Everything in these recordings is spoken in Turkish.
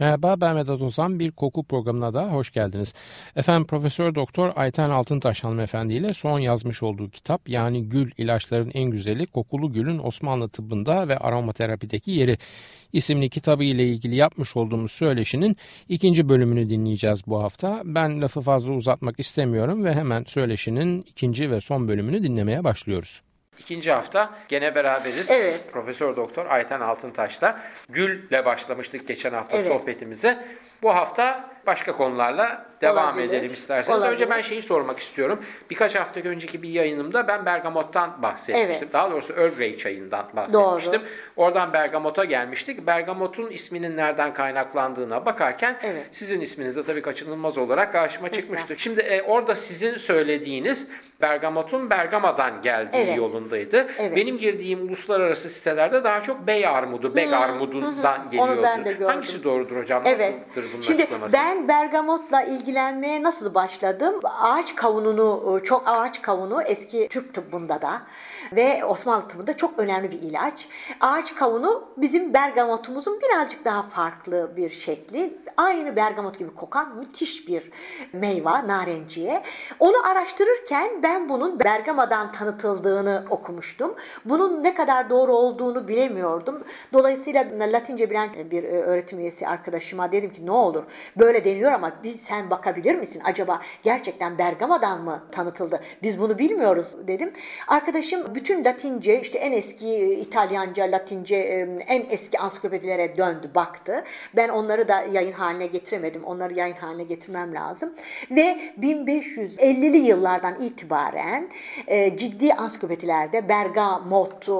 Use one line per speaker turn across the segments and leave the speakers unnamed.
Merhaba ben Vedat Ozan bir koku programına da hoş geldiniz. Efendim Profesör Doktor Ayten Altıntaş hanımefendi ile son yazmış olduğu kitap yani Gül ilaçların en güzeli kokulu gülün Osmanlı tıbbında ve aromaterapideki yeri isimli kitabı ile ilgili yapmış olduğumuz söyleşinin ikinci bölümünü dinleyeceğiz bu hafta. Ben lafı fazla uzatmak istemiyorum ve hemen söyleşinin ikinci ve son bölümünü dinlemeye başlıyoruz. İkinci hafta gene beraberiz.
Evet.
Profesör Doktor Ayten Altıntaş'la Gül'le başlamıştık geçen hafta
Evet.
sohbetimize. Bu hafta başka konularla devam
Olabilir.
edelim isterseniz.
Olabilir.
Önce ben şeyi sormak istiyorum. Birkaç hafta önceki bir yayınımda ben bergamottan bahsetmiştim.
Evet.
Daha doğrusu Earl Grey çayından bahsetmiştim. Oradan bergamota gelmiştik. Bergamotun isminin nereden kaynaklandığına bakarken
Evet.
sizin isminiz de tabii kaçınılmaz olarak karşıma çıkmıştı. Şimdi e, orada sizin söylediğiniz bergamotun Bergama'dan geldiği
Evet.
yolundaydı.
Evet.
Benim girdiğim uluslararası sitelerde daha çok bey armudu, beg armudundan geliyordu.
Onu ben de gördüm.
Hangisi doğrudur hocam?
Evet.
Nasıldır bunun
Şimdi
açıklaması?
ben bergamotla ilgilenmeye nasıl başladım? Ağaç kavununu, çok ağaç kavunu eski Türk tıbbında da ve Osmanlı tıbbında çok önemli bir ilaç. Ağaç kavunu bizim bergamotumuzun birazcık daha farklı bir şekli. Aynı bergamot gibi kokan müthiş bir meyve, narenciye. Onu araştırırken ben bunun Bergama'dan tanıtıldığını okumuştum. Bunun ne kadar doğru olduğunu bilemiyordum. Dolayısıyla Latince bilen bir e, öğretim üyesi arkadaşıma dedim ki ne olur böyle deniyor ama biz sen bakabilir misin? Acaba gerçekten Bergama'dan mı tanıtıldı? Biz bunu bilmiyoruz dedim. Arkadaşım bütün Latince işte en eski İtalyanca, Latince e, en eski ansiklopedilere döndü, baktı. Ben onları da yayın haline getiremedim. Onları yayın haline getirmem lazım. Ve 1550'li yıllardan itibaren e, ciddi ansiklopedilerde bergamot e,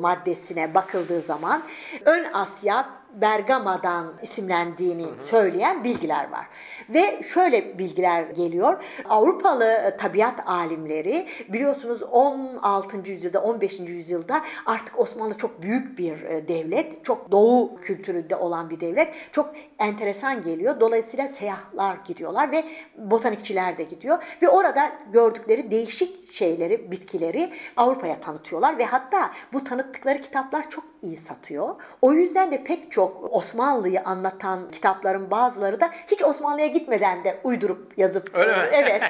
maddesine bakıldığı zaman ön Asya Bergama'dan isimlendiğini söyleyen bilgiler var. Ve şöyle bilgiler geliyor. Avrupalı tabiat alimleri biliyorsunuz 16. yüzyılda 15. yüzyılda artık Osmanlı çok büyük bir e, devlet. Çok doğu kültüründe olan bir devlet. Çok enteresan geliyor. Dolayısıyla seyahatler gidiyorlar ve botanikçiler de gidiyor. Ve orada gördükleri değişik şeyleri, bitkileri Avrupa'ya tanıtıyorlar ve hatta bu tanıttıkları kitaplar çok iyi satıyor. O yüzden de pek çok Osmanlı'yı anlatan kitapların bazıları da hiç Osmanlı'ya gitmeden de uydurup yazıp
Öyle mi?
evet.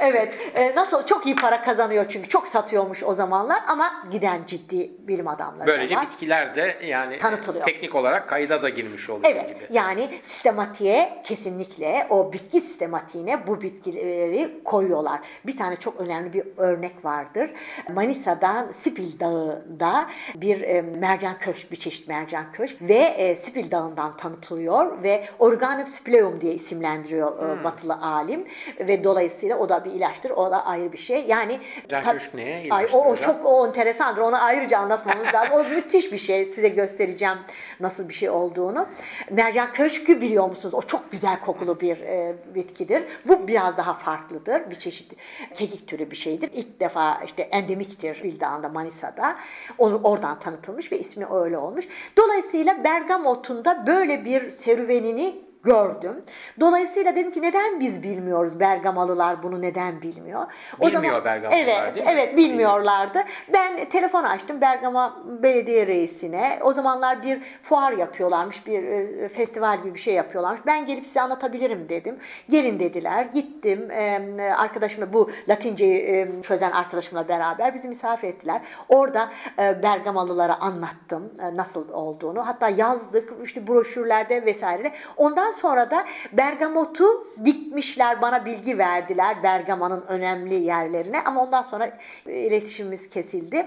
Evet. Ee, nasıl çok iyi para kazanıyor çünkü çok satıyormuş o zamanlar ama giden ciddi bilim adamları da
Böylece
var.
bitkiler de yani
Tanıtılıyor.
teknik olarak kayda da girmiş oluyor
Evet
gibi.
yani sistematiğe kesinlikle o bitki sistematiğine bu bitkileri koyuyorlar. Bir tane çok önemli bir örnek vardır. Manisa'dan Sipil Dağı'nda bir e, mercan köşk, bir çeşit mercan köşk ve e, Sipil Dağı'ndan tanıtılıyor ve Organum spileum diye isimlendiriyor e,
Hmm.
batılı alim ve dolayısıyla o da bir ilaçtır. O da ayrı bir şey. Yani
Mercan köşk neye
Ay, o, o çok o enteresandır. Onu ayrıca anlatmamız lazım. O müthiş bir şey. Size göstereceğim nasıl bir şey olduğunu. Mercan köşkü biliyor musunuz? O çok güzel kokulu bir e, bitkidir. Bu biraz daha farklıdır. Bir çeşit kekik türü bir şeydir. İlk defa işte endemiktir Bildağ'ında Manisa'da. Onu oradan tanıtılmış ve ismi öyle olmuş. Dolayısıyla Bergamot'un da böyle bir serüvenini gördüm. Dolayısıyla dedim ki neden biz bilmiyoruz Bergamalılar bunu neden bilmiyor?
Bilmiyor Bergamalılar,
evet,
değil mi?
Evet bilmiyorlardı. Ben telefon açtım Bergama Belediye Reisi'ne. O zamanlar bir fuar yapıyorlarmış, bir e, festival gibi bir şey yapıyorlarmış. Ben gelip size anlatabilirim dedim. Gelin dediler. Gittim. E, arkadaşımla bu Latinceyi e, çözen arkadaşımla beraber bizi misafir ettiler. Orada e, Bergamalılara anlattım e, nasıl olduğunu. Hatta yazdık işte broşürlerde vesaire. Ondan sonra da Bergamot'u dikmişler, bana bilgi verdiler Bergama'nın önemli yerlerine ama ondan sonra iletişimimiz kesildi.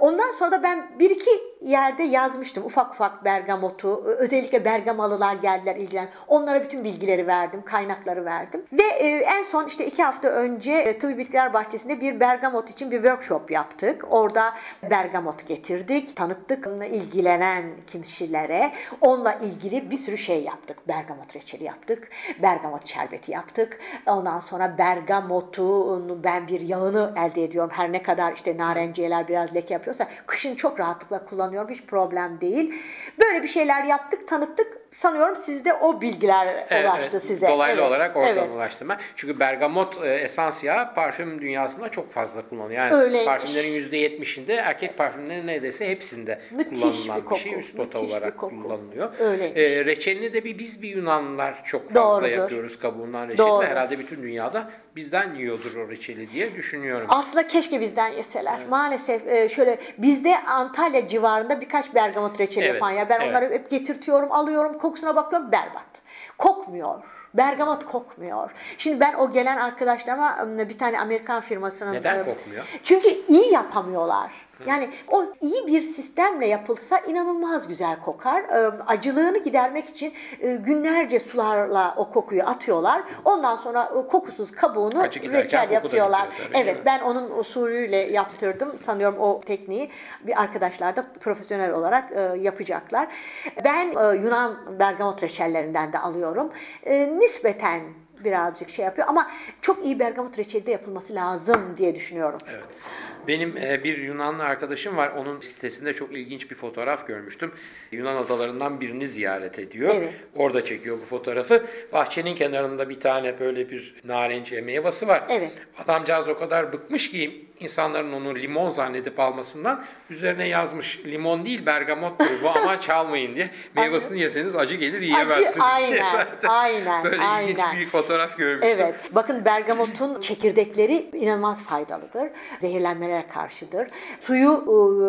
Ondan sonra da ben bir iki yerde yazmıştım ufak ufak bergamotu. Özellikle bergamalılar geldiler ilgilen. Onlara bütün bilgileri verdim, kaynakları verdim. Ve e, en son işte iki hafta önce e, Tıbbi Bitkiler Bahçesi'nde bir bergamot için bir workshop yaptık. Orada bergamot getirdik, tanıttık ilgilenen kişilere. Onunla ilgili bir sürü şey yaptık. Bergamot reçeli yaptık, bergamot şerbeti yaptık. Ondan sonra bergamotun ben bir yağını elde ediyorum. Her ne kadar işte narenciyeler biraz leke yapıyorsa kışın çok rahatlıkla kullanıyorum. Hiç problem değil. Böyle bir şeyler yaptık, tanıttık. Sanıyorum sizde o bilgiler
Evet,
ulaştı
evet.
size.
Dolaylı
Evet,
olarak oradan
evet.
ulaştım ben. Çünkü bergamot e, esans yağı parfüm dünyasında çok fazla kullanılıyor. Yani
Öyleymiş.
parfümlerin %70'inde erkek parfümlerinin neredeyse hepsinde
Müthiş
kullanılan
bir
bir, şey.
koku,
Üst nota
müthiş bir
olarak kullanılıyor.
Öyleymiş.
E, reçelini de bir biz bir Yunanlılar çok fazla
Doğrudur.
yapıyoruz kabuğundan reçeli.
Doğru.
ve Herhalde bütün dünyada bizden yiyordur o reçeli diye düşünüyorum.
Aslında keşke bizden yeseler. Maalesef e, şöyle bizde Antalya civarında birkaç bergamot reçeli
Evet,
yapan ya. Ben
evet.
onları hep getirtiyorum, alıyorum, kokusuna bakıyorum berbat. Kokmuyor. Bergamot kokmuyor. Şimdi ben o gelen arkadaşlarıma ım, bir tane Amerikan firmasının
Neden kokmuyor?
Çünkü iyi yapamıyorlar. Yani o iyi bir sistemle yapılsa inanılmaz güzel kokar. Ee, Acılığını gidermek için e, günlerce sularla o kokuyu atıyorlar. Ondan sonra o kokusuz kabuğunu reçel yapıyorlar. evet ben onun usulüyle yaptırdım. Sanıyorum o tekniği bir arkadaşlar da profesyonel olarak e, yapacaklar. Ben e, Yunan bergamot reçellerinden de alıyorum. E, nispeten birazcık şey yapıyor ama çok iyi bergamot reçeli de yapılması lazım diye düşünüyorum.
Evet. Benim e, bir Yunanlı arkadaşım var. Onun sitesinde çok ilginç bir fotoğraf görmüştüm. Yunan adalarından birini ziyaret ediyor.
Evet.
Orada çekiyor bu fotoğrafı. Bahçenin kenarında bir tane böyle bir narenciye meyvesi var.
Evet.
Adamcağız o kadar bıkmış ki insanların onu limon zannedip almasından üzerine yazmış. Limon değil bergamottur bu ama çalmayın diye. Meyvasını yeseniz acı gelir yiyemezsiniz diye
aynen, aynen,
Böyle ilginç
aynen.
bir fotoğraf görmüştüm.
Evet. Bakın bergamotun çekirdekleri inanılmaz faydalıdır. Zehirlenmelere karşıdır. Suyu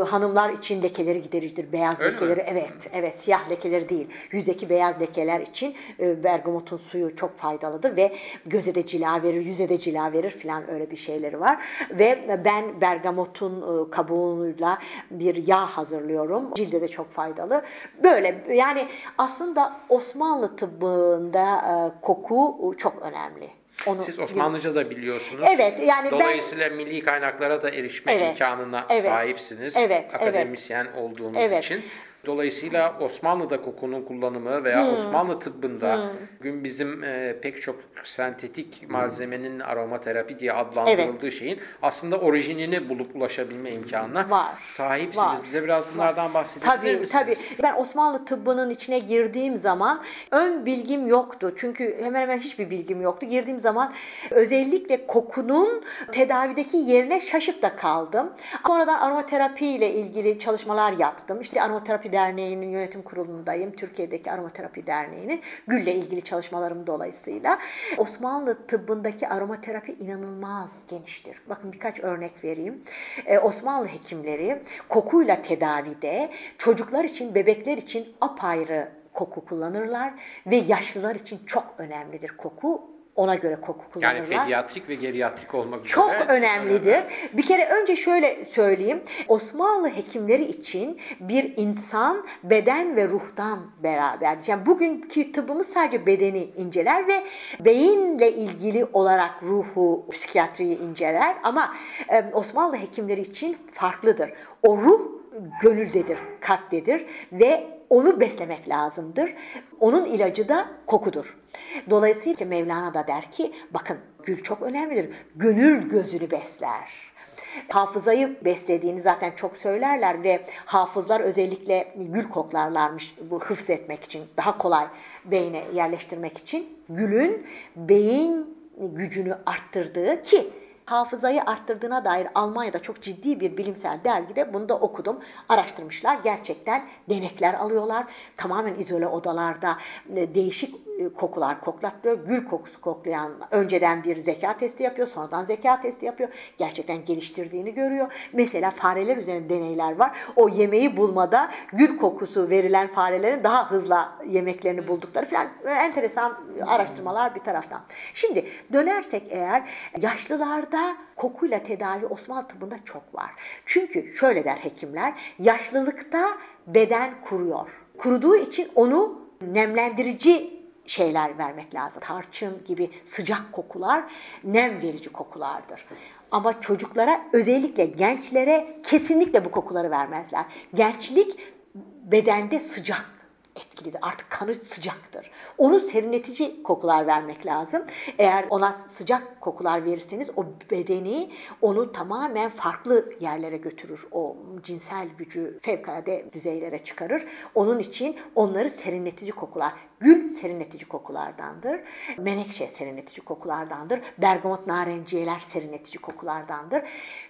e, hanımlar için lekeleri gidericidir. Beyaz
Öyle mi?
lekeleri evet, evet siyah lekeleri değil. Yüzdeki beyaz lekeler için e, bergamotun suyu çok faydalıdır ve göze de cila verir, yüze de cila verir filan öyle bir şeyleri var. Ve ben bergamotun e, kabuğuyla bir yağ hazırlıyorum. Cilde de çok faydalı. Böyle yani aslında Osmanlı tıbbında e, koku çok önemli. Onu
Siz Osmanlıca da biliyorsunuz.
Evet, yani ben-
Dolayısıyla milli kaynaklara da erişme
Evet,
imkanına
evet,
sahipsiniz.
evet,
Akademisyen olduğunuz
Evet.
için. Dolayısıyla Osmanlı'da kokunun kullanımı veya
Hmm.
Osmanlı tıbbında bugün bizim e, pek çok sentetik malzemenin aromaterapi diye adlandırıldığı şeyin aslında orijinini bulup ulaşabilme imkanına
Var,
sahipsiniz.
var,
Bize biraz bunlardan bahsedebilir
Tabii
misiniz?
tabii. Ben Osmanlı tıbbının içine girdiğim zaman ön bilgim yoktu. Çünkü hemen hemen hiçbir bilgim yoktu. Girdiğim zaman özellikle kokunun tedavideki yerine şaşıp da kaldım. Sonradan aromaterapi ile ilgili çalışmalar yaptım. İşte Aromaterapi Derneği'nin yönetim kurulundayım. Türkiye'deki Aromaterapi Derneği'nin gülle ilgili çalışmalarım dolayısıyla. Osmanlı tıbbındaki aromaterapi inanılmaz geniştir. Bakın birkaç örnek vereyim. Ee, Osmanlı hekimleri kokuyla tedavide çocuklar için, bebekler için apayrı koku kullanırlar ve yaşlılar için çok önemlidir koku. Ona göre koku
Yani
kullanırlar.
pediatrik ve geriatrik olmak üzere.
Çok önemlidir. Bir kere önce şöyle söyleyeyim. Osmanlı hekimleri için bir insan beden ve ruhtan beraber. Yani bugünkü tıbbımız sadece bedeni inceler ve beyinle ilgili olarak ruhu, psikiyatriyi inceler. Ama Osmanlı hekimleri için farklıdır. O ruh gönüldedir, kalptedir ve onu beslemek lazımdır. Onun ilacı da kokudur. Dolayısıyla Mevlana da der ki bakın gül çok önemlidir. Gönül gözünü besler. Hafızayı beslediğini zaten çok söylerler ve hafızlar özellikle gül koklarlarmış bu hıfz etmek için, daha kolay beyne yerleştirmek için. Gülün beyin gücünü arttırdığı ki hafızayı arttırdığına dair Almanya'da çok ciddi bir bilimsel dergide bunu da okudum. Araştırmışlar. Gerçekten denekler alıyorlar. Tamamen izole odalarda e, değişik kokular koklattırıyor. Gül kokusu koklayan önceden bir zeka testi yapıyor, sonradan zeka testi yapıyor. Gerçekten geliştirdiğini görüyor. Mesela fareler üzerinde deneyler var. O yemeği bulmada gül kokusu verilen farelerin daha hızlı yemeklerini buldukları falan enteresan araştırmalar bir taraftan. Şimdi dönersek eğer yaşlılarda kokuyla tedavi Osmanlı tıbbında çok var. Çünkü şöyle der hekimler, yaşlılıkta beden kuruyor. Kuruduğu için onu nemlendirici şeyler vermek lazım. Tarçın gibi sıcak kokular nem verici kokulardır. Ama çocuklara özellikle gençlere kesinlikle bu kokuları vermezler. Gençlik bedende sıcak etkilidir. Artık kanı sıcaktır. Onu serinletici kokular vermek lazım. Eğer ona sıcak kokular verirseniz o bedeni onu tamamen farklı yerlere götürür. O cinsel gücü fevkalade düzeylere çıkarır. Onun için onları serinletici kokular. Gül serinletici kokulardandır. Menekşe serinletici kokulardandır. Bergamot narenciyeler serinletici kokulardandır.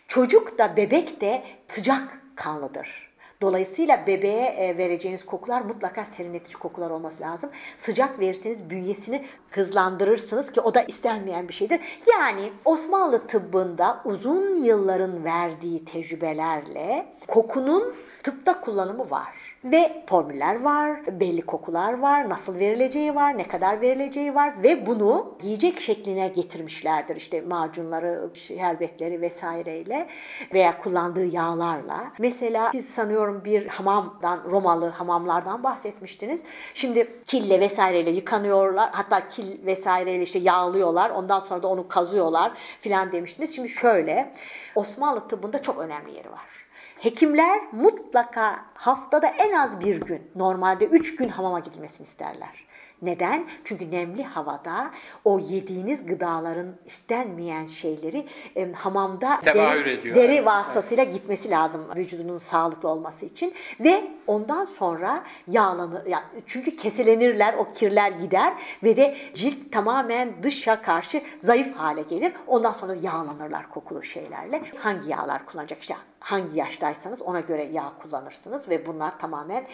Çocuk da bebek de sıcak kanlıdır. Dolayısıyla bebeğe e, vereceğiniz kokular mutlaka serinletici kokular olması lazım. Sıcak verirseniz bünyesini hızlandırırsınız ki o da istenmeyen bir şeydir. Yani Osmanlı tıbbında uzun yılların verdiği tecrübelerle kokunun tıpta kullanımı var. Ve formüller var, belli kokular var, nasıl verileceği var, ne kadar verileceği var ve bunu yiyecek şekline getirmişlerdir. İşte macunları, şerbetleri vesaireyle veya kullandığı yağlarla. Mesela siz sanıyorum bir hamamdan, Romalı hamamlardan bahsetmiştiniz. Şimdi kille vesaireyle yıkanıyorlar. Hatta kil vesaireyle işte yağlıyorlar. Ondan sonra da onu kazıyorlar filan demiştiniz. Şimdi şöyle, Osmanlı tıbbında çok önemli yeri var. Hekimler mutlaka haftada en az bir gün, normalde üç gün hamama gidilmesini isterler. Neden? Çünkü nemli havada o yediğiniz gıdaların istenmeyen şeyleri e, hamamda deri,
ediyor.
deri
Evet,
vasıtasıyla gitmesi lazım vücudunun sağlıklı olması için ve ondan sonra yağlanır. Yani çünkü keselenirler, o kirler gider ve de cilt tamamen dışa karşı zayıf hale gelir. Ondan sonra yağlanırlar kokulu şeylerle. Hangi yağlar kullanacak? İşte hangi yaştaysanız ona göre yağ kullanırsınız ve bunlar tamamen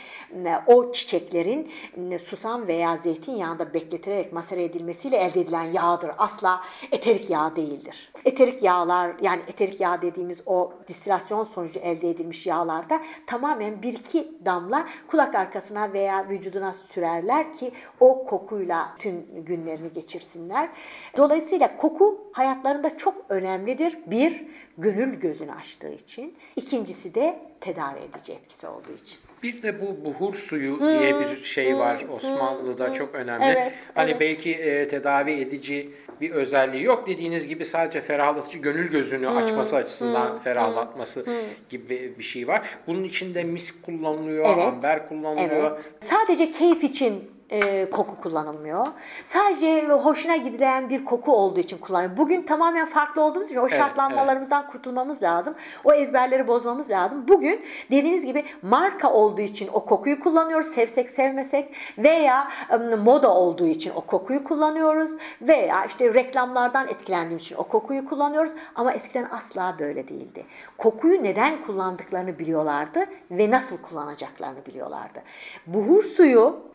o çiçeklerin susam veya zeytinyağında bekletilerek masere edilmesiyle elde edilen yağdır. Asla eterik yağ değildir. Eterik yağlar yani eterik yağ dediğimiz o distilasyon sonucu elde edilmiş yağlarda tamamen bir iki damla kulak arkasına veya vücuduna sürerler ki o kokuyla tüm günlerini geçirsinler. Dolayısıyla koku hayatlarında çok önemlidir. Bir, gönül gözünü açtığı için. İkincisi de tedavi edici etkisi olduğu için.
Bir de bu buhur suyu diye bir şey var Osmanlı'da çok önemli.
Evet,
hani
evet.
belki e, tedavi edici bir özelliği yok dediğiniz gibi sadece ferahlatıcı gönül gözünü açması açısından ferahlatması gibi bir şey var. Bunun içinde misk kullanılıyor,
Evet.
amber kullanılıyor.
Evet. Sadece keyif için e, koku kullanılmıyor. Sadece hoşuna gidilen bir koku olduğu için kullanılıyor. Bugün tamamen farklı olduğumuz için o
Evet,
şartlanmalarımızdan kurtulmamız lazım. O ezberleri bozmamız lazım. Bugün dediğiniz gibi marka olduğu için o kokuyu kullanıyoruz. Sevsek sevmesek veya ım, moda olduğu için o kokuyu kullanıyoruz veya işte reklamlardan etkilendiğimiz için o kokuyu kullanıyoruz. Ama eskiden asla böyle değildi. Kokuyu neden kullandıklarını biliyorlardı ve nasıl kullanacaklarını biliyorlardı. Buhur suyu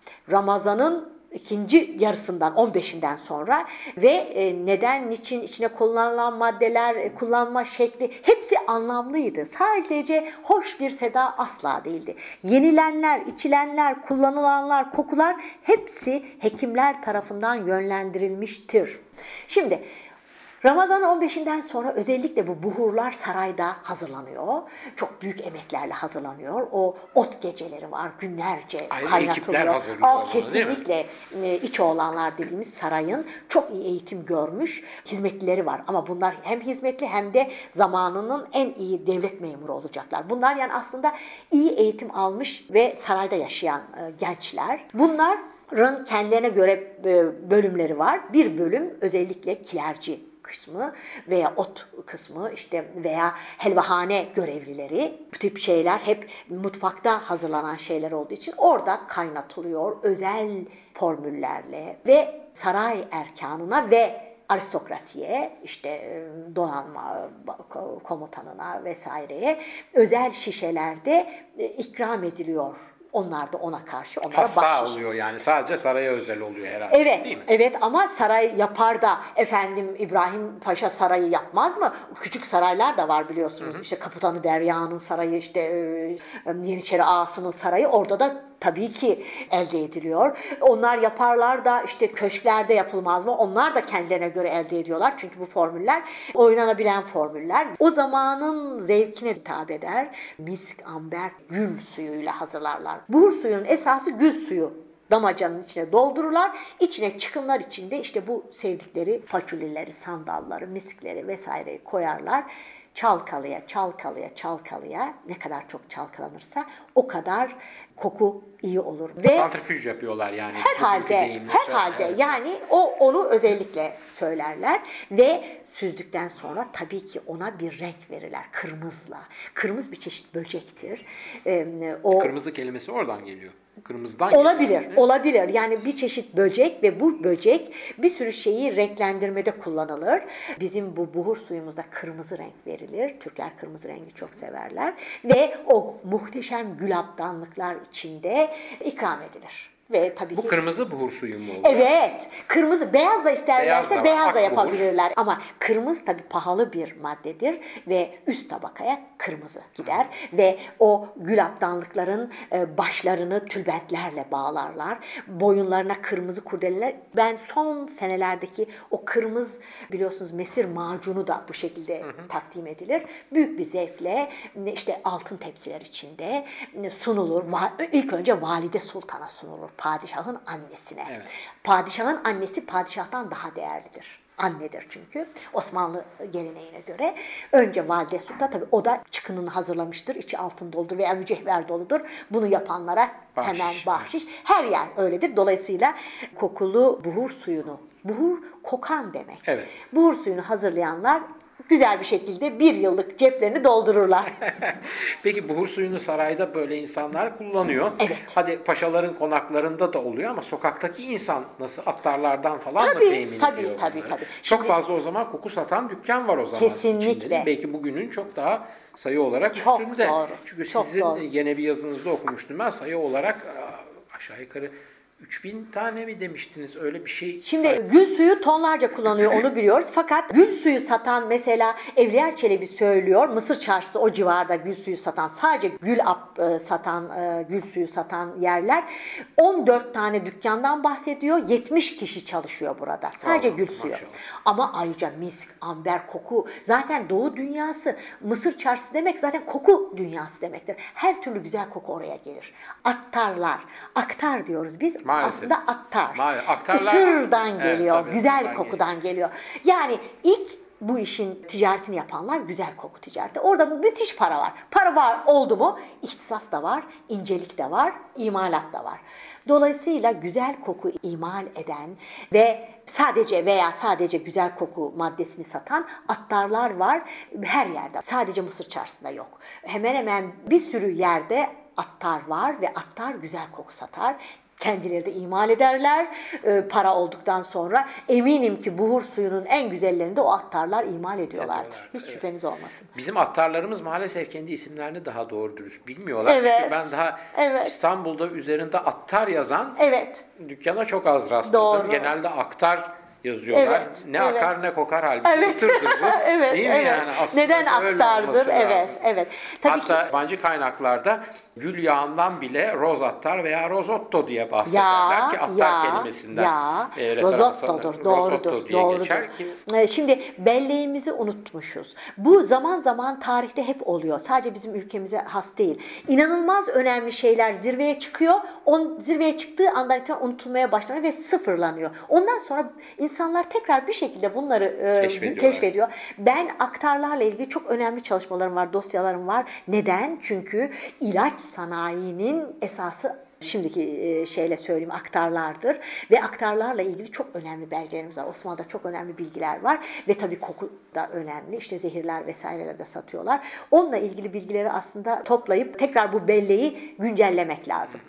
Ramazan'ın ikinci yarısından 15'inden sonra ve e, neden, niçin, içine kullanılan maddeler, e, kullanma şekli hepsi anlamlıydı. Sadece hoş bir seda asla değildi. Yenilenler, içilenler, kullanılanlar, kokular hepsi hekimler tarafından yönlendirilmiştir. Şimdi Ramazan 15'inden sonra özellikle bu buhurlar sarayda hazırlanıyor. Çok büyük emeklerle hazırlanıyor. O ot geceleri var, günlerce
Ayrı
kaynatılıyor. Aa, kesinlikle e, iç oğlanlar dediğimiz sarayın çok iyi eğitim görmüş hizmetlileri var. Ama bunlar hem hizmetli hem de zamanının en iyi devlet memuru olacaklar. Bunlar yani aslında iyi eğitim almış ve sarayda yaşayan e, gençler. Bunların kendilerine göre e, bölümleri var. Bir bölüm özellikle kilerci kısmı veya ot kısmı işte veya helvahane görevlileri. Bu tip şeyler hep mutfakta hazırlanan şeyler olduğu için orada kaynatılıyor özel formüllerle ve saray erkanına ve aristokrasiye işte donanma komutanına vesaireye özel şişelerde e, ikram ediliyor Onlar da ona karşı onlara
Hassa
bahşiş.
oluyor yani sadece saraya özel oluyor herhalde
Evet,
değil mi?
evet ama saray yapar da efendim İbrahim Paşa sarayı yapmaz mı? Küçük saraylar da var biliyorsunuz. İşte Kaputanı Derya'nın sarayı, işte e, Yeniçeri Ağası'nın sarayı orada da tabii ki elde ediliyor. Onlar yaparlar da işte köşklerde yapılmaz mı? Onlar da kendilerine göre elde ediyorlar. Çünkü bu formüller oynanabilen formüller. O zamanın zevkine hitap eder. Misk, amber, gül suyuyla hazırlarlar. Buhur suyunun esası gül suyu damacanın içine doldururlar. İçine çıkınlar içinde işte bu sevdikleri fasulyeleri, sandalları, miskleri vesaireyi koyarlar. Çalkalıya, çalkalıya, çalkalıya ne kadar çok çalkalanırsa o kadar koku iyi olur. Ve
Santrifüj yapıyorlar yani.
herhalde, herhalde
Evet.
yani o onu özellikle söylerler ve süzdükten sonra tabii ki ona bir renk verirler kırmızıla. Kırmızı bir çeşit böcektir. Ee, o
Kırmızı kelimesi oradan geliyor. Kırmızıdan.
Olabilir,
yani.
olabilir. Yani bir çeşit böcek ve bu böcek bir sürü şeyi renklendirmede kullanılır. Bizim bu buhur suyumuzda kırmızı renk verilir. Türkler kırmızı rengi çok severler. Ve o muhteşem gülaptanlıklar içinde ikram edilir. Ve tabii
Bu
ki
kırmızı buhur suyu mu oluyor?
Evet. Kırmızı beyaz da isterlerse
Beyaz
beyaz
da
da,
var, ak buhur.
yapabilirler. Ama kırmızı tabii pahalı bir maddedir ve üst tabakaya kırmızı gider ve o gül aptanlıkların e, başlarını tülbentlerle bağlarlar. Boyunlarına kırmızı kurdeleler. Ben son senelerdeki o kırmızı biliyorsunuz mesir macunu da bu şekilde takdim edilir. Büyük bir zevkle işte altın tepsiler içinde sunulur. İlk önce valide sultana sunulur. Padişahın annesine.
Evet.
Padişahın annesi padişahtan daha değerlidir. Annedir çünkü. Osmanlı geleneğine göre. Önce valide sultan tabii o da çıkınını hazırlamıştır. içi altın doludur veya mücevher doludur. Bunu yapanlara
Bahşiş,
hemen bahşiş. Her yer öyledir. Dolayısıyla kokulu buhur suyunu, buhur kokan demek.
Evet.
Buhur suyunu hazırlayanlar güzel bir şekilde bir yıllık ceplerini doldururlar.
Peki buhur suyunu sarayda böyle insanlar kullanıyor.
Evet.
Hadi paşaların konaklarında da oluyor ama sokaktaki insan nasıl attarlardan falan
Tabii,
mı temin
tabii,
ediyor
tabii,
bunları?
tabii.
Çok
Şimdi-
fazla o zaman koku satan dükkan var o zaman.
Kesinlikle.
mi? Belki bugünün çok daha sayı olarak
Çok
üstünde.
doğru,
Çünkü
çok
sizin
doğru.
gene bir yazınızda okumuştum ben sayı olarak aşağı yukarı 3000 tane mi demiştiniz öyle bir şey.
Şimdi
say-
gül suyu tonlarca kullanıyor onu biliyoruz. Fakat gül suyu satan mesela Evliya Çelebi söylüyor. Mısır çarşısı o civarda gül suyu satan sadece gül ap e, satan e, gül suyu satan yerler 14 tane dükkandan bahsediyor. 70 kişi çalışıyor burada. Sadece
Allah,
gül suyu.
maşallah.
Ama ayrıca misk, amber, koku zaten doğu dünyası Mısır çarşısı demek zaten koku dünyası demektir. Her türlü güzel koku oraya gelir. Attarlar. Aktar diyoruz biz.
Maalesef.
Aslında attar.
Maalesef. Aktarlar-
Kıtırdan
Evet,
geliyor.
tabii,
güzel kokudan geliyor. Yani ilk bu işin ticaretini yapanlar güzel koku ticareti. Orada müthiş para var. Para var oldu mu ihtisas da var, incelik de var, imalat da var. Dolayısıyla güzel koku imal eden ve sadece veya sadece güzel koku maddesini satan attarlar var her yerde. Sadece Mısır çarşısında yok. Hemen hemen bir sürü yerde attar var ve attar güzel koku satar. Kendileri de imal ederler e, para olduktan sonra. Eminim ki buhur suyunun en güzellerini de o attarlar imal ediyorlardır.
Ediyorlar,
Hiç
evet.
şüpheniz olmasın.
Bizim attarlarımız maalesef kendi isimlerini daha doğru dürüst bilmiyorlar.
Evet.
Çünkü ben daha
Evet.
İstanbul'da üzerinde attar yazan
Evet.
dükkana çok az rastladım.
Doğru.
Genelde aktar yazıyorlar.
Evet,
Ne
evet.
akar ne kokar halbuki
Evet.
bu.
evet,
Değil mi
evet.
yani? Aslında
Neden aktardır? Evet,
lazım.
evet. Tabii
Hatta
ki
yabancı kaynaklarda gül yağından bile roz attar veya rozotto diye bahsederler
ya,
ki attar
ya,
kelimesinden
ya,
e,
rozottodur, doğrudur,
Rozotto diye
doğrudur.
geçer ki
Ee, Şimdi belleğimizi unutmuşuz. Bu zaman zaman tarihte hep oluyor. Sadece bizim ülkemize has değil. İnanılmaz önemli şeyler zirveye çıkıyor. On, zirveye çıktığı andan itibaren unutulmaya başlanıyor ve sıfırlanıyor. Ondan sonra insanlar tekrar bir şekilde bunları e,
Keşfediyorlar.
keşfediyor. Ben aktarlarla ilgili çok önemli çalışmalarım var, dosyalarım var. Neden? Çünkü ilaç sanayinin esası şimdiki e, şeyle söyleyeyim aktarlardır ve aktarlarla ilgili çok önemli belgelerimiz var. Osmanlı'da çok önemli bilgiler var ve tabii koku da önemli. İşte zehirler vesaireler de satıyorlar. Onunla ilgili bilgileri aslında toplayıp tekrar bu belleği güncellemek lazım.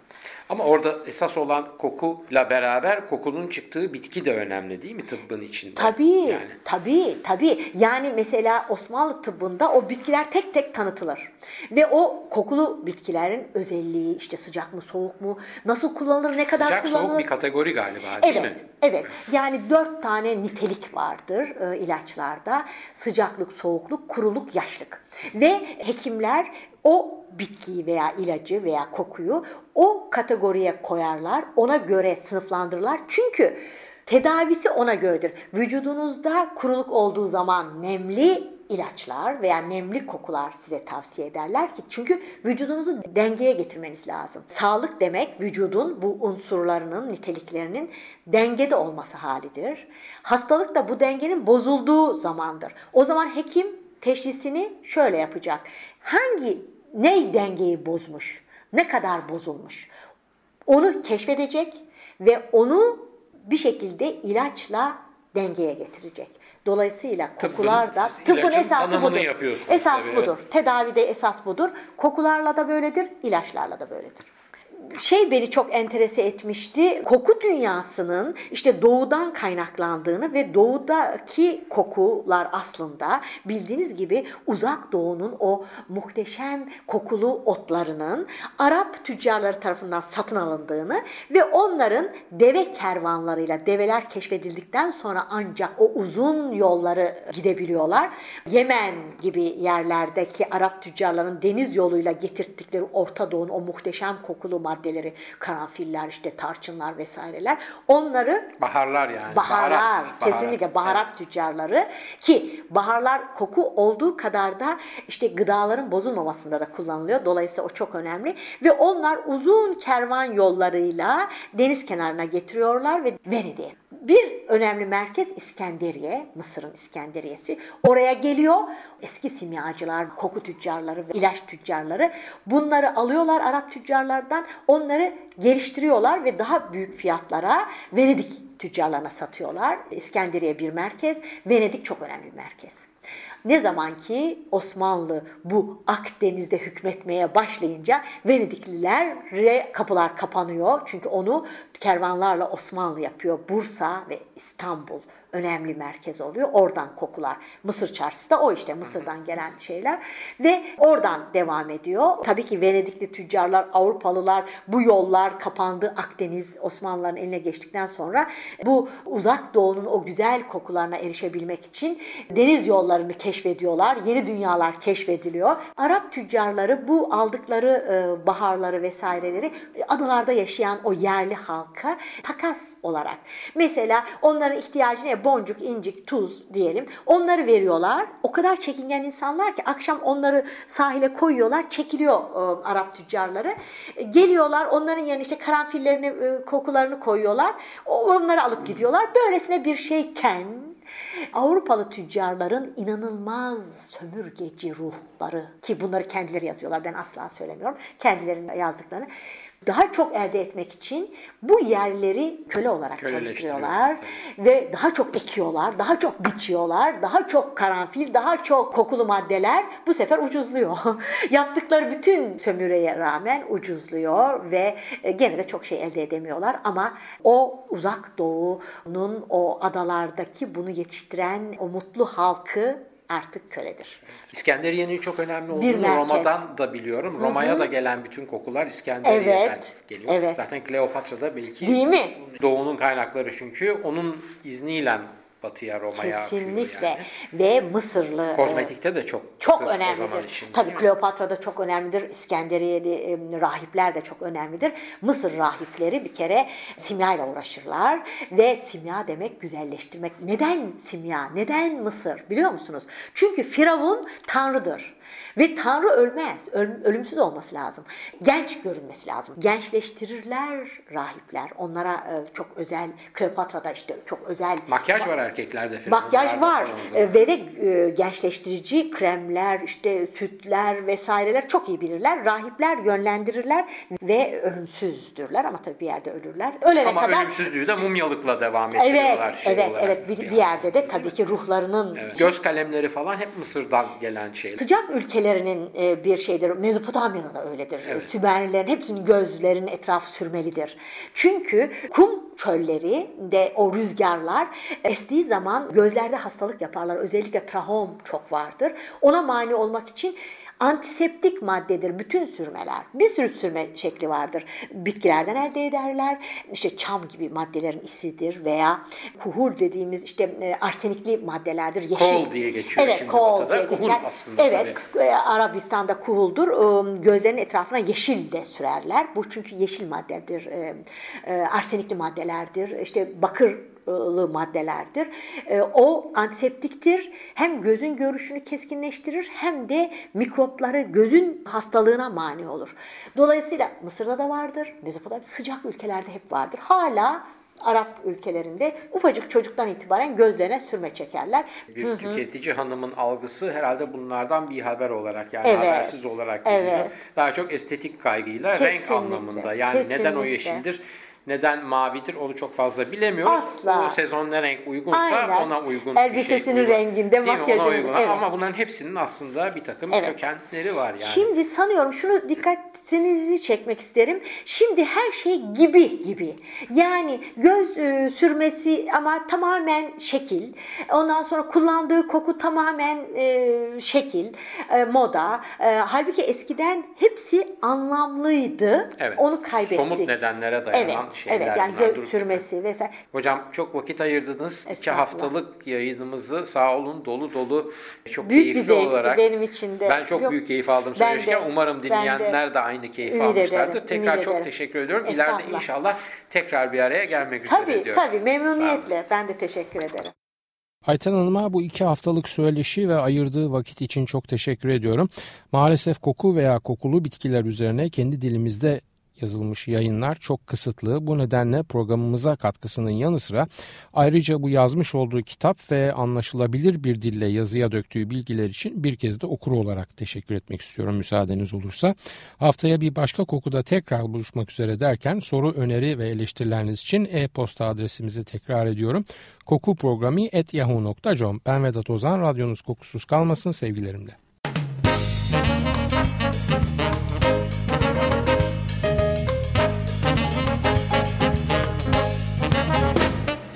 Ama orada esas olan kokuyla beraber kokunun çıktığı bitki de önemli değil mi tıbbın içinde?
Tabii,
Yani.
tabii, tabii. Yani mesela Osmanlı tıbbında o bitkiler tek tek tanıtılır. Ve o kokulu bitkilerin özelliği, işte sıcak mı, soğuk mu, nasıl kullanılır, ne kadar
Sıcak
kullanılır.
soğuk bir kategori galiba değil mi?
Evet, evet. Yani dört tane nitelik vardır e, ilaçlarda. Sıcaklık, soğukluk, kuruluk, yaşlık. Ve hekimler o bitkiyi veya ilacı veya kokuyu o kategoriye koyarlar. Ona göre sınıflandırırlar. Çünkü tedavisi ona göredir. Vücudunuzda kuruluk olduğu zaman nemli ilaçlar veya nemli kokular size tavsiye ederler ki çünkü vücudunuzu dengeye getirmeniz lazım. Sağlık demek vücudun bu unsurlarının, niteliklerinin dengede olması halidir. Hastalık da bu dengenin bozulduğu zamandır. O zaman hekim teşhisini şöyle yapacak. Hangi ne dengeyi bozmuş? Ne kadar bozulmuş? Onu keşfedecek ve onu bir şekilde ilaçla dengeye getirecek. Dolayısıyla kokular da tıbbın
ilacın
esası budur. Esas
tabii,
budur. Tedavide esas budur. Kokularla da böyledir, ilaçlarla da böyledir şey beni çok enterese etmişti. Koku dünyasının işte doğudan kaynaklandığını ve doğudaki kokular aslında bildiğiniz gibi uzak doğunun o muhteşem kokulu otlarının Arap tüccarları tarafından satın alındığını ve onların deve kervanlarıyla develer keşfedildikten sonra ancak o uzun yolları gidebiliyorlar. Yemen gibi yerlerdeki Arap tüccarların deniz yoluyla getirttikleri Orta Doğu'nun o muhteşem kokulu maddeleri, karanfiller, işte tarçınlar vesaireler onları
Baharlar yani.
Baharlar,
Baharat,
kesinlikle baharat tüccarları ki baharlar koku olduğu kadar da işte gıdaların bozulmamasında da kullanılıyor. Dolayısıyla o çok önemli ve onlar uzun kervan yollarıyla deniz kenarına getiriyorlar ve Venedik'e. Bir önemli merkez İskenderiye, Mısır'ın İskenderiyesi. Oraya geliyor eski simyacılar, koku tüccarları ve ilaç tüccarları bunları alıyorlar Arap tüccarlardan. Onları geliştiriyorlar ve daha büyük fiyatlara Venedik tüccarlarına satıyorlar. İskenderiye bir merkez, Venedik çok önemli bir merkez. Ne zaman ki Osmanlı bu Akdeniz'de hükmetmeye başlayınca Venediklilere kapılar kapanıyor. Çünkü onu kervanlarla Osmanlı yapıyor. Bursa ve İstanbul önemli merkez oluyor. Oradan kokular. Mısır çarşısı da o işte Mısır'dan gelen şeyler ve oradan devam ediyor. Tabii ki Venedikli tüccarlar, Avrupalılar bu yollar kapandı. Akdeniz Osmanlıların eline geçtikten sonra bu uzak doğunun o güzel kokularına erişebilmek için deniz yollarını keşfediyorlar. Yeni dünyalar keşfediliyor. Arap tüccarları bu aldıkları e, baharları vesaireleri adalarda yaşayan o yerli halka takas olarak. Mesela onların ihtiyacı ne? Boncuk, incik, tuz diyelim. Onları veriyorlar. O kadar çekingen insanlar ki akşam onları sahile koyuyorlar. Çekiliyor e, Arap tüccarları. E, geliyorlar onların yerine işte karanfillerini, e, kokularını koyuyorlar. Onları alıp gidiyorlar. Böylesine bir şeyken Avrupalı tüccarların inanılmaz sömürgeci ruhları ki bunları kendileri yazıyorlar ben asla söylemiyorum kendilerinin yazdıklarını daha çok elde etmek için bu yerleri köle olarak çalıştırıyorlar ve daha çok ekiyorlar, daha çok biçiyorlar, daha çok karanfil, daha çok kokulu maddeler bu sefer ucuzluyor. Yaptıkları bütün sömüreye rağmen ucuzluyor ve e, gene de çok şey elde edemiyorlar ama o uzak doğunun o adalardaki bunu yetiştiren o mutlu halkı artık köledir.
İskenderiye'nin çok önemli olduğunu
Bir merkez.
Roma'dan da biliyorum. Roma'ya da gelen bütün kokular İskenderiye'den
Evet,
geliyor.
evet.
Zaten Kleopatra da belki
Değil mi?
doğunun kaynakları çünkü onun izniyle batıya Roma'ya
Kesinlikle
yani.
ve Mısırlı e,
Kozmetikte de çok
çok
o zaman
önemlidir.
için,
Tabii
değil mi?
Kleopatra'da çok önemlidir. İskenderiyeli rahipler de çok önemlidir. Mısır rahipleri bir kere simyayla uğraşırlar ve simya demek güzelleştirmek. Neden simya? Neden Mısır? Biliyor musunuz? Çünkü Firavun tanrıdır. Ve Tanrı ölmez. Öl- ölümsüz olması lazım. Genç görünmesi lazım. Gençleştirirler rahipler. Onlara e, çok özel, Kleopatra'da işte çok özel
Makyaj var erkeklerde?
Makyaj var e, ve de e, gençleştirici kremler, işte sütler vesaireler çok iyi bilirler. Rahipler yönlendirirler ve ölümsüzdürler ama tabii bir yerde ölürler.
Ölene ama kadar... ölümsüzlüğü de mumyalıkla devam ettiriyorlar.
Evet, şey evet, olarak. evet. Bir, bir yerde de tabii ki ruhlarının...
Evet. Göz kalemleri falan hep Mısır'dan gelen şeyler.
Sıcak ülkelerinin e, bir şeydir. Mezopotamya'da da öyledir. Evet. Sümerlilerin hepsinin gözlerinin etrafı sürmelidir. Çünkü kum çölleri de o rüzgarlar estiği zaman gözlerde hastalık yaparlar. Özellikle trahom çok vardır. Ona mani olmak için Antiseptik maddedir bütün sürmeler. Bir sürü sürme şekli vardır. Bitkilerden elde ederler. İşte çam gibi maddelerin isidir veya kuhur dediğimiz işte e, arsenikli maddelerdir.
Yeşil. Kol diye geçiyor
evet,
şimdi
kol
batıda.
Diye geçer. aslında Evet. Tabii. E, Arabistan'da kuhuldur. E, gözlerin etrafına yeşil de sürerler. Bu çünkü yeşil maddedir. Arsenikli maddelerdir. İşte bakır maddelerdir. E, o antiseptiktir. Hem gözün görüşünü keskinleştirir hem de mikropları gözün hastalığına mani olur. Dolayısıyla Mısır'da da vardır. Mezopotamya sıcak ülkelerde hep vardır. Hala Arap ülkelerinde ufacık çocuktan itibaren gözlerine sürme çekerler.
Bir tüketici hanımın algısı herhalde bunlardan bir haber olarak yani evet. habersiz olarak evet. daha çok estetik kaygıyla Kesinlikle. renk anlamında. Yani Kesinlikle. neden o yeşildir? Neden mavidir onu çok fazla bilemiyoruz. Asla. O sezon ne renk uygunsa Aynen. ona uygun
Elbisesinin bir şey. renginde, makyajının.
Evet. Ama bunların hepsinin aslında bir takım evet. kökenleri var yani.
Şimdi sanıyorum şunu dikkatinizi çekmek isterim. Şimdi her şey gibi gibi. Yani göz e, sürmesi ama tamamen şekil. Ondan sonra kullandığı koku tamamen e, şekil, e, moda. E, halbuki eskiden hepsi anlamlıydı. Evet. Onu kaybettik.
Somut nedenlere dayanan evet şeyler.
Evet yani gök sürmesi vesaire.
Hocam çok vakit ayırdınız. İki haftalık yayınımızı sağ olun dolu dolu çok
büyük
keyifli
bir zevkti
olarak.
benim için de.
Ben çok Yok, büyük keyif aldım söyleşirken. Umarım dinleyenler de, de aynı keyif ümit almışlardır. Ederim, tekrar çok ederim. teşekkür ediyorum. İleride inşallah tekrar bir araya gelmek üzere
tabii,
diyorum.
Tabii memnuniyetle. Ben de teşekkür ederim.
Ayten Hanım'a bu iki haftalık söyleşi ve ayırdığı vakit için çok teşekkür ediyorum. Maalesef koku veya kokulu bitkiler üzerine kendi dilimizde yazılmış yayınlar çok kısıtlı. Bu nedenle programımıza katkısının yanı sıra ayrıca bu yazmış olduğu kitap ve anlaşılabilir bir dille yazıya döktüğü bilgiler için bir kez de okur olarak teşekkür etmek istiyorum müsaadeniz olursa. Haftaya bir başka kokuda tekrar buluşmak üzere derken soru, öneri ve eleştirileriniz için e-posta adresimizi tekrar ediyorum. Koku programı et. Ben Vedat Ozan, radyonuz kokusuz kalmasın sevgilerimle.